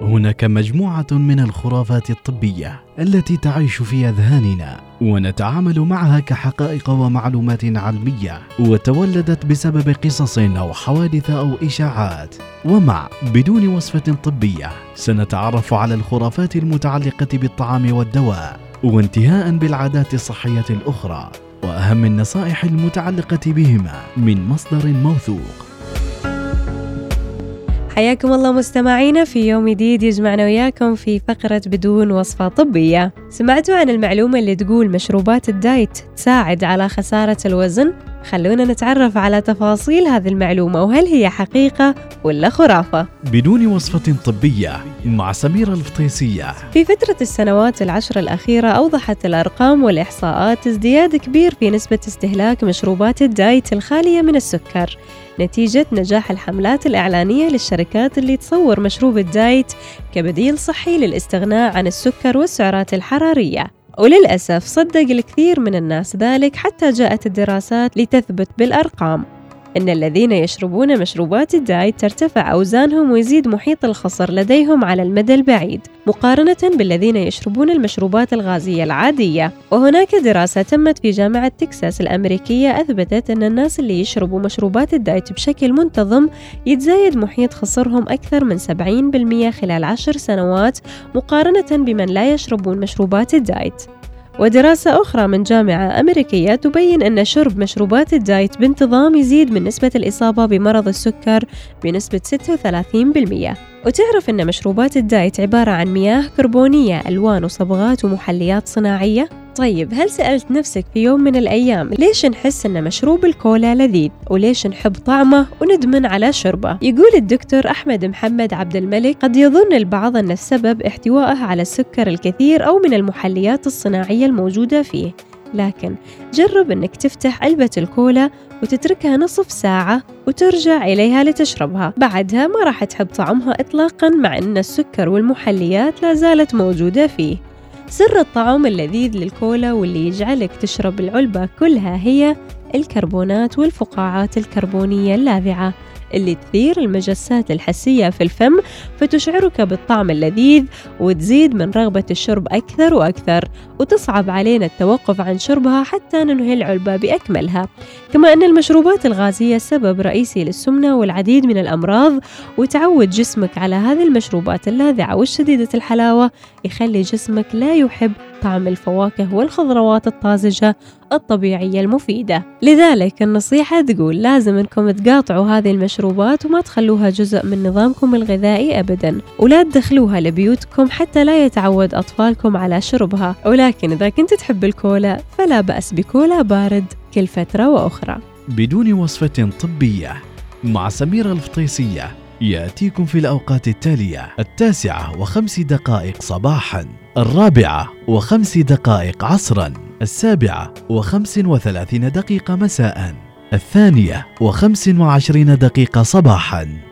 هناك مجموعة من الخرافات الطبية التي تعيش في أذهاننا ونتعامل معها كحقائق ومعلومات علمية وتولدت بسبب قصص أو حوادث أو إشاعات. ومع بدون وصفة طبية سنتعرف على الخرافات المتعلقة بالطعام والدواء وانتهاء بالعادات الصحية الأخرى وأهم النصائح المتعلقة بهما من مصدر موثوق. حياكم الله مستمعينا في يوم جديد يجمعنا وياكم في فقرة بدون وصفة طبية سمعتوا عن المعلومة اللي تقول مشروبات الدايت تساعد على خسارة الوزن؟ خلونا نتعرف على تفاصيل هذه المعلومة وهل هي حقيقة ولا خرافة؟ بدون وصفة طبية مع سميرة الفطيسية. في فترة السنوات العشر الأخيرة أوضحت الأرقام والإحصاءات ازدياد كبير في نسبة استهلاك مشروبات الدايت الخالية من السكر. نتيجة نجاح الحملات الإعلانية للشركات اللي تصور مشروب الدايت كبديل صحي للاستغناء عن السكر والسعرات الحرارية. وللأسف صدق الكثير من الناس ذلك حتى جاءت الدراسات لتثبت بالأرقام. إن الذين يشربون مشروبات الدايت ترتفع أوزانهم ويزيد محيط الخصر لديهم على المدى البعيد مقارنة بالذين يشربون المشروبات الغازية العادية. وهناك دراسة تمت في جامعة تكساس الأمريكية أثبتت أن الناس اللي يشربوا مشروبات الدايت بشكل منتظم يتزايد محيط خصرهم أكثر من 70% خلال عشر سنوات مقارنة بمن لا يشربون مشروبات الدايت. ودراسة أخرى من جامعة أمريكية تبين أن شرب مشروبات الدايت بانتظام يزيد من نسبة الإصابة بمرض السكر بنسبة 36% وتعرف أن مشروبات الدايت عبارة عن مياه كربونية ألوان وصبغات ومحليات صناعية؟ طيب هل سألت نفسك في يوم من الأيام ليش نحس أن مشروب الكولا لذيذ؟ وليش نحب طعمه وندمن على شربه؟ يقول الدكتور أحمد محمد عبد الملك قد يظن البعض أن السبب احتوائه على السكر الكثير أو من المحليات الصناعية الموجودة فيه. لكن جرب أنك تفتح علبة الكولا وتتركها نصف ساعة وترجع إليها لتشربها. بعدها ما راح تحب طعمها إطلاقا مع أن السكر والمحليات لا زالت موجودة فيه. سر الطعم اللذيذ للكولا واللي يجعلك تشرب العلبة كلها هي الكربونات والفقاعات الكربونية اللاذعة اللي تثير المجسات الحسية في الفم فتشعرك بالطعم اللذيذ وتزيد من رغبة الشرب أكثر وأكثر وتصعب علينا التوقف عن شربها حتى ننهي العلبة بأكملها. كما أن المشروبات الغازية سبب رئيسي للسمنة والعديد من الأمراض وتعود جسمك على هذه المشروبات اللاذعة والشديدة الحلاوة يخلي جسمك لا يحب طعم الفواكه والخضروات الطازجة الطبيعية المفيدة. لذلك النصيحة تقول لازم انكم تقاطعوا هذه المشروبات وما تخلوها جزء من نظامكم الغذائي أبدا. ولا تدخلوها لبيوتكم حتى لا يتعود أطفالكم على شربها. ولكن إذا كنت تحب الكولا فلا بأس بكولا بارد كل فترة وأخرى. بدون وصفة طبية مع سميرة الفطيسية. يأتيكم في الأوقات التالية التاسعة وخمس دقائق صباحا الرابعة وخمس دقائق عصرا السابعة وخمس وثلاثين دقيقة مساء الثانية وخمس وعشرين دقيقة صباحا.